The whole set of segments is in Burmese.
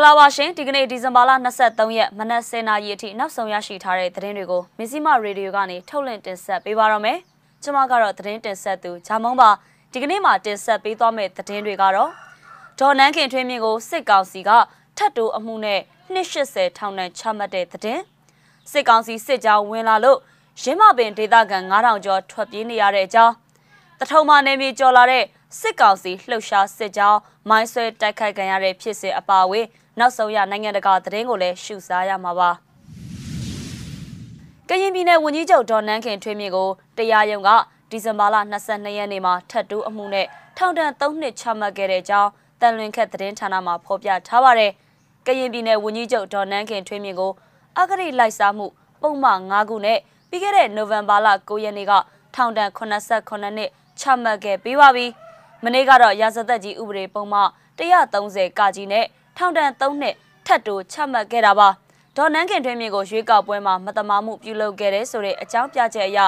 င်္ဂလာပါရှင်ဒီကနေ့ဒီဇင်ဘာလ23ရက်မနက်10:00နာရီအထိနောက်ဆုံးရရှိထားတဲ့သတင်းတွေကိုမစ္စည်းမရေဒီယိုကနေထုတ်လွှင့်တင်ဆက်ပေးပါရမယ်။ကျွန်မကတော့သတင်းတင်ဆက်သူဂျာမုံပါဒီကနေ့မှာတင်ဆက်ပေးသွားမယ့်သတင်းတွေကတော့ဒေါ်နန်းခင်ထွေးမြင့်ကိုစစ်ကောင်စီကထတ်တိုးအမှုနဲ့280ထောင်နဲ့ချမှတ်တဲ့သတင်းစစ်ကောင်စီစစ်ကြောင်းဝင်လာလို့ရင်းမပင်ဒေသခံ9000ကျော်ထွက်ပြေးနေရတဲ့အကြောင်းတထုံမနေမြေကျော်လာတဲ့စစ်ကောင်စီလှုပ်ရှားစစ်ကြောင်းမိုင်းဆွဲတိုက်ခိုက်ခံရတဲ့ဖြစ်စဉ်အပါအဝင် နောက်ဆုံးရနိုင်ငံတကာသတင်းကိုလည်းရှုစားရမှာပါကရင်ပြည်နယ်ဝန်ကြီးချုပ်ဒေါ်နန်းခင်ထွေးမြင့်ကိုတရားရုံးကဒီဇင်ဘာလ22ရက်နေ့မှာထပ်တိုးအမှုနဲ့ထောင်ဒဏ်3နှစ်ချမှတ်ခဲ့တဲ့အကြောင်းတန်လွင်ခက်သတင်းဌာနမှဖော်ပြထားပါတယ်။ကရင်ပြည်နယ်ဝန်ကြီးချုပ်ဒေါ်နန်းခင်ထွေးမြင့်ကိုအဂရိလိုက်စားမှုပုံမှန်5ခုနဲ့ပြီးခဲ့တဲ့နိုဝင်ဘာလ9ရက်နေ့ကထောင်ဒဏ်89နှစ်ချမှတ်ခဲ့ပြီးပါပြီ။မနေ့ကတော့ရာဇသက်ကြီးဥပဒေပုံမှ130ကကြီးနဲ့ ထောင်ဒဏ်3နှစ်ထပ်တိုးချမှတ်ခဲ့တာပါဒေါ်နန်းခင်ထွေးမြင့်ကိုရွေးကောက်ပွဲမှာမတမာမှုပြုလုပ်ခဲ့တဲ့ဆိုတဲ့အကြောင်းပြချက်အရ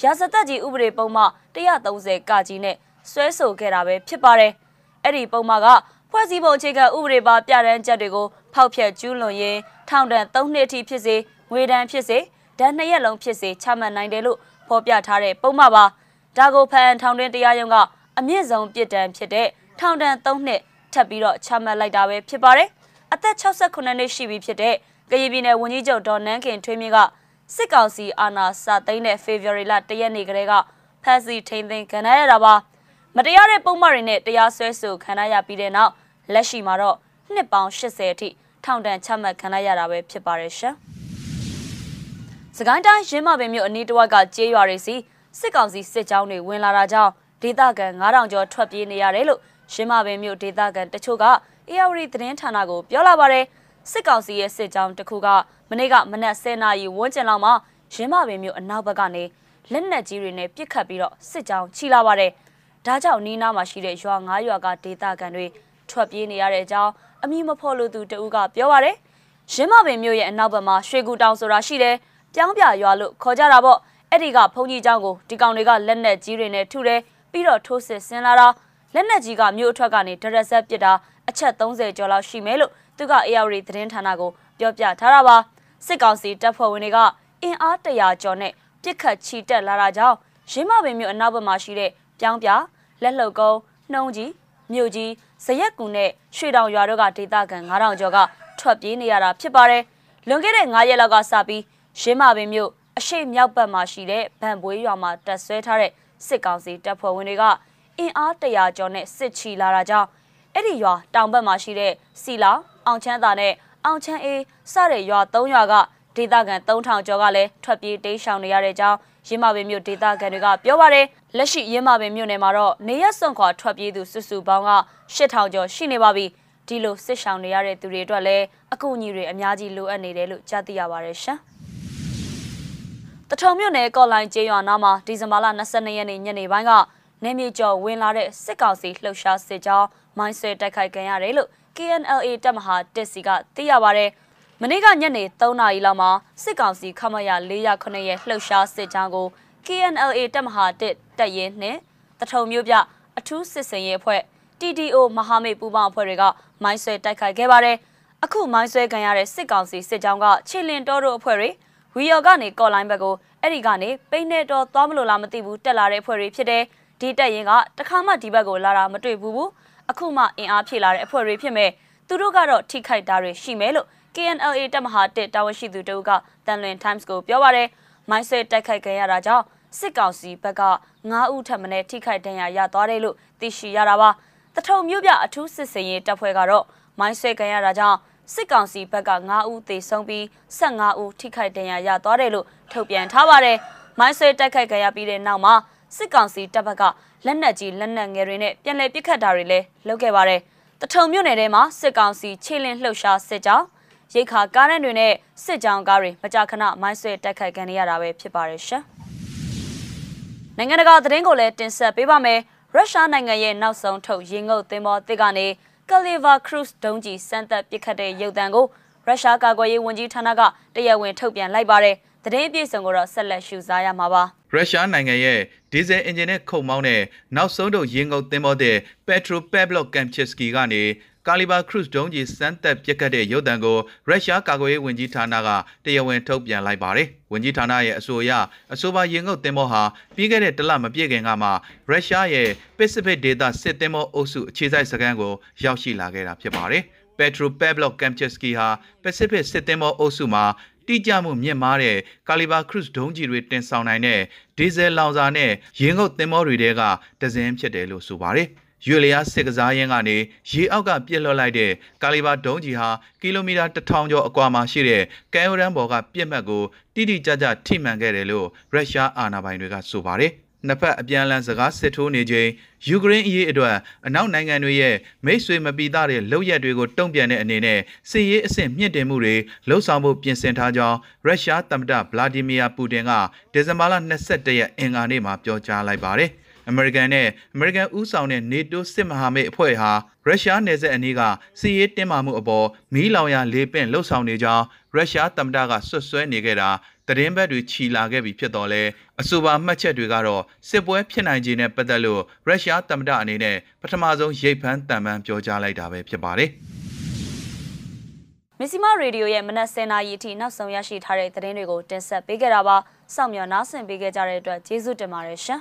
ရာဇသက်ကြီးဥပဒေပုံမှ130ကကြီးနဲ့ဆွဲဆိုခဲ့တာပဲဖြစ်ပါတယ်အဲ့ဒီပုံမှကဖွဲ့စည်းပုံအခြေခံဥပဒေပါပြဋ္ဌာန်းချက်တွေကိုဖောက်ဖျက်ကျူးလွန်ရင်းထောင်ဒဏ်3နှစ်အထိဖြစ်စေငွေဒဏ်ဖြစ်စေဒဏ်နှစ်ရက်လုံးဖြစ်စေချမှတ်နိုင်တယ်လို့ဖော်ပြထားတဲ့ပုံမှပါဒါကိုဖန်ထောင်တွင်တရားရုံးကအမြင့်ဆုံးပြစ်ဒဏ်ဖြစ်တဲ့ထောင်ဒဏ်3နှစ် ထပ်ပြီးတော့ချမှတ်လိုက်တာပဲဖြစ်ပါတယ်။အသက်68နှစ်ရှိပြီဖြစ်တဲ့ကရင်ပြည်နယ်ဝန်ကြီးချုပ်ဒေါ်နန်းခင်ထွေးမြင့်ကစစ်ကောင်စီအာဏာစသိမ်းတဲ့ဖေဖော်ဝါရီလ၁ရက်နေ့ကလေးကဖမ်းဆီးထိန်းသိမ်းခံရတာပါ။မတရားတဲ့ပုံမှန်တွေနဲ့တရားစွဲဆိုခံရပြီးတဲ့နောက်လက်ရှိမှာတော့နှစ်ပေါင်း80အထိထောင်ဒဏ်ချမှတ်ခံရတာပဲဖြစ်ပါတယ်ရှင်။စကိုင်းတိုင်းရင်းမပင်မြို့အနီးတစ်ဝိုက်ကကျေးရွာတွေစီစစ်ကောင်စီစစ်ကြောင်းတွေဝင်လာတာကြောင့်ဒေသခံ9000ကျော်ထွက်ပြေးနေရတယ်လို့ ရှင်းမပင်မြို့ဒေသခံတချို့ကအေယာဝတီသတင်းဌာနကိုပြောလာပါတယ်စစ်ကောင်စီရဲ့စစ်ကြောင်းတစ်ခုကမနေ့ကမနက်10:00နာရီဝန်းကျင်လောက်မှာရင်းမပင်မြို့အနောက်ဘက်ကနေလက်နက်ကြီးတွေနဲ့ပစ်ခတ်ပြီးတော့စစ်ကြောင်းချီလာပါတယ်ဒါကြောင့်နီးနားမှာရှိတဲ့ရွာ၅ရွာကဒေသခံတွေထွက်ပြေးနေရတဲ့အကြောင်းအမိမဖော်လို့သူတဦးကပြောပါတယ်ရင်းမပင်မြို့ရဲ့အနောက်ဘက်မှာရွှေကူတောင်ဆိုတာရှိတယ်ပြောင်းပြရွာလို့ခေါ်ကြတာပေါ့အဲ့ဒီကဘုံကြီးเจ้าကိုဒီကောင်တွေကလက်နက်ကြီးတွေနဲ့ထုတယ်ပြီးတော့ထိုးစစ်ဆင်လာတာ လက်နက်ကြီးကမြို့အထွက်ကနေဒရက်ဆက်ပစ်တာအချက်30ကျော်လောက်ရှိမယ်လို့သူက AR သတင်းဌာနကိုပြောပြထားတာပါစစ်ကောင်စီတပ်ဖွဲ့ဝင်တွေကအင်အား100ကျော်နဲ့ပြစ်ခတ်ချီတက်လာတာကြောင့်ရင်းမပင်မြို့အနောက်ဘက်မှာရှိတဲ့ပြောင်းပြလက်လှုပ်ကုန်းနှုံးကြီးမြို့ကြီးဇရက်ကူနဲ့ရွှေတောင်ရွာတို့ကဒေသခံ9000ကျော်ကထွက်ပြေးနေရတာဖြစ်ပါတယ်လွန်ခဲ့တဲ့9ရက်လောက်ကစပြီးရင်းမပင်မြို့အရှိမြောက်ဘက်မှာရှိတဲ့ဗန်ပွေးရွာမှာတက်ဆွဲထားတဲ့စစ်ကောင်စီတပ်ဖွဲ့ဝင်တွေက အင်အား100ကျော်နဲ့စစ်ချီလာတာကြောင့်အဲ့ဒီရွာတောင်ဘက်မှာရှိတဲ့စီလာအောင်ချမ်းသာနဲ့အောင်ချမ်းအေးစတဲ့ရွာ၃ရွာကဒေသခံ3000ကျော်ကလည်းထွက်ပြေးတိမ်းရှောင်နေရတဲ့အကြောင်းရင်းမာပင်မြို့ဒေသခံတွေကပြောပါတယ်လက်ရှိရင်းမာပင်မြို့နယ်မှာတော့နေရက်စွန့်ခွာထွက်ပြေးသူစုစုပေါင်းက8000ကျော်ရှိနေပါပြီဒီလိုစစ်ရှောင်နေရတဲ့သူတွေအတွက်လည်းအကူအညီတွေအများကြီးလိုအပ်နေတယ်လို့ကြားသိရပါတယ်ရှင်တထုံမြို့နယ်ကော့လိုင်းကျေးရွာနားမှာဒီဇင်ဘာလ22ရက်နေ့ညနေပိုင်းက နေမြေကျော်ဝင်လာတဲ့စစ်ကောင်စီလှုပ်ရှားစစ်ကြောင်းမိုင်းဆွဲတိုက်ခိုက်ခံရတယ်လို့ KNLA တပ်မဟာတက်စီကသိရပါဗျ။မနေ့ကညနေ3နာရီလောက်မှာစစ်ကောင်စီခမရ409ရဲ့လှုပ်ရှားစစ်ကြောင်းကို KNLA တပ်မဟာတက်တပ်ရင်းနဲ့တထုံမျိုးပြအထူးစစ်စင်ရေးအဖွဲ့ TDO မဟာမိတ်ပူးပေါင်းအဖွဲ့တွေကမိုင်းဆွဲတိုက်ခိုက်ခဲ့ပါတယ်။အခုမိုင်းဆွဲခံရတဲ့စစ်ကောင်စီစစ်ကြောင်းကခြေလင်တော်တို့အဖွဲ့တွေဝီယော်ကနေကော်လိုင်းဘက်ကိုအဲ့ဒီကနေပိန်းနေတော်သွားမလို့လားမသိဘူးတက်လာတဲ့အဖွဲ့တွေဖြစ်တယ်။ ဒီတက်ရင်ကတခါမှဒီဘက်ကိုလာတာမတွေ့ဘူးဘူးအခုမှအင်အားဖြည့်လာတဲ့အဖွဲ့တွေဖြစ်မဲ့သူတို့ကတော့ထိခိုက်တာတွေရှိမယ်လို့ KNLA တပ်မဟာတစ်တာဝန်ရှိသူတို့ကတန်လွင် Times ကိုပြောပါတယ်မိုင်းဆွဲတိုက်ခိုက်ခဲ့ရတာကြောင့်စစ်ကောင်စီဘက်က9ဦးထပ်မံထိခိုက်ဒဏ်ရာရသွားတယ်လို့သိရှိရတာပါတထုံမြို့ပြအထူးစစ်စင်ရေးတပ်ဖွဲ့ကတော့မိုင်းဆွဲခံရတာကြောင့်စစ်ကောင်စီဘက်က9ဦးသေဆုံးပြီး15ဦးထိခိုက်ဒဏ်ရာရသွားတယ်လို့ထုတ်ပြန်ထားပါတယ်မိုင်းဆွဲတိုက်ခိုက်ခံရပြီးတဲ့နောက်မှာ စစ်ကောင်စီတပ်ဘက်ကလက်နက်ကြီးလက်နက်ငယ်တွေနဲ့ပြန်လည်ပစ်ခတ်တာတွေလည်းလုပ်ခဲ့ပါတယ်။တထုံမြို့နယ်ထဲမှာစစ်ကောင်စီခြေလင်းလှုပ်ရှားစစ်ကြောင်းရိတ်ခါကားရန်တွေနဲ့စစ်ကြောင်းကားတွေမကြာခဏမိုင်းဆွဲတိုက်ခိုက်ခံရတာပဲဖြစ်ပါတယ်ရှင်။နိုင်ငံတကာသတင်းကိုလည်းတင်ဆက်ပေးပါမယ်။ရုရှားနိုင်ငံရဲ့နောက်ဆုံးထုတ်ရေငုပ်သင်္ဘောတစ်ကနေကလီဗာခရုစ်ဒုံးကြီးစမ်းသပ်ပစ်ခတ်တဲ့ရုပ်သံကိုရုရှားကာကွယ်ရေးဝန်ကြီးဌာနကတရားဝင်ထုတ်ပြန်လိုက်ပါတယ်။ သတင်းအပြည့်စုံကိုတော့ဆက်လက်ရှုစားရမှာပါရုရှားနိုင်ငံရဲ့ဒီဇယ်အင်ဂျင်နဲ့ခုတ်မောင်းတဲ့နောက်ဆုံးတော့ရင်ငုတ်သင်္ဘောတဲ့ Petro Pavlov Kamchatsky ကနေကာလီဘာခရုစ်ဒုံးကြီးစမ်းသက်ပစ်ကတ်တဲ့ရုပ်သံကိုရုရှားကာကွယ်ရေးဝန်ကြီးဌာနကတရားဝင်ထုတ်ပြန်လိုက်ပါတယ်။ဝန်ကြီးဌာနရဲ့အဆိုအရအဆိုပါရင်ငုတ်သင်္ဘောဟာပြီးခဲ့တဲ့တလမပြည့်ခင်ကမှရုရှားရဲ့ Pacific Data စစ်သင်္ဘောအုပ်စုအခြေစိုက်စခန်းကိုရောက်ရှိလာခဲ့တာဖြစ်ပါတယ်။ Petro Pavlov Kamchatsky ဟာ Pacific စစ်သင်္ဘောအုပ်စုမှာ တိကျမှုမြင့်မားတဲ့ကာလီဘာခရုစ်ဒုံးကြီးတွေတင်ဆောင်နိုင်တဲ့ဒီဇယ်လောင်စာနဲ့ရင်ငုတ်သင်္ဘောတွေတဲကတစင်းဖြစ်တယ်လို့ဆိုပါတယ်။ရွေလျားစစ်ကစားရင်းကနေရေအောက်ကပြစ်လွတ်လိုက်တဲ့ကာလီဘာဒုံးကြီးဟာကီလိုမီတာ1000ကျော်အကွာမှာရှိတဲ့ကဲယိုရန်ဘော်ကပြစ်မှတ်ကိုတိတိကျကျထိမှန်ခဲ့တယ်လို့ရုရှားအာဏာပိုင်တွေကဆိုပါတယ်။ နှစ်ဖက်အပြန်အလှန်စကားစစ်ထိုးနေချိန်ယူကရိန်းအရေးအတွက်အနောက်နိုင်ငံတွေရဲ့မိတ်ဆွေမပီသားတဲ့လုပ်ရက်တွေကိုတုံ့ပြန်တဲ့အနေနဲ့စစ်ရေးအဆင့်မြင့်တင်မှုတွေလှုံ့ဆော်ဖို့ပြင်ဆင်ထားကြောင်းရုရှားသမ္မတဗလာဒီမီယာပူတင်ကဒီဇင်ဘာလ22ရက်အင်္ဂါနေ့မှာပြောကြားလိုက်ပါတယ်။အမေရိကန်နဲ့အမေရိကန်ဦးဆောင်တဲ့ NATO စစ်မဟာမိတ်အဖွဲ့ဟာရုရှားနယ်စပ်အနီးကစစ်ရေးတင်းမာမှုအပေါ်မီးလောင်ရာလေပင့်လှုပ်ဆောင်နေကြောင်းရုရှားသမ္မတကဆွတ်ဆွဲနေခဲ့တာ သတင်းဘက်တွေခြီလာခဲ့ပြီဖြစ်တော့လဲအဆိုပါမှတ်ချက်တွေကတော့စစ်ပွဲဖြစ်နိုင်ခြေနဲ့ပတ်သက်လို့ရုရှားသမ္မတအနေနဲ့ပထမဆုံးရိတ်ဖမ်းတံပန်းပြောကြားလိုက်တာပဲဖြစ်ပါတယ်မစ္စည်းမရေဒီယိုရဲ့မနက်10:00နာရီအထိနောက်ဆုံးရရှိထားတဲ့သတင်းတွေကိုတင်ဆက်ပေးခဲ့တာပါစောင့်မျှော်နားဆင်ပေးခဲ့ကြတဲ့အတွက်ကျေးဇူးတင်ပါတယ်ရှင်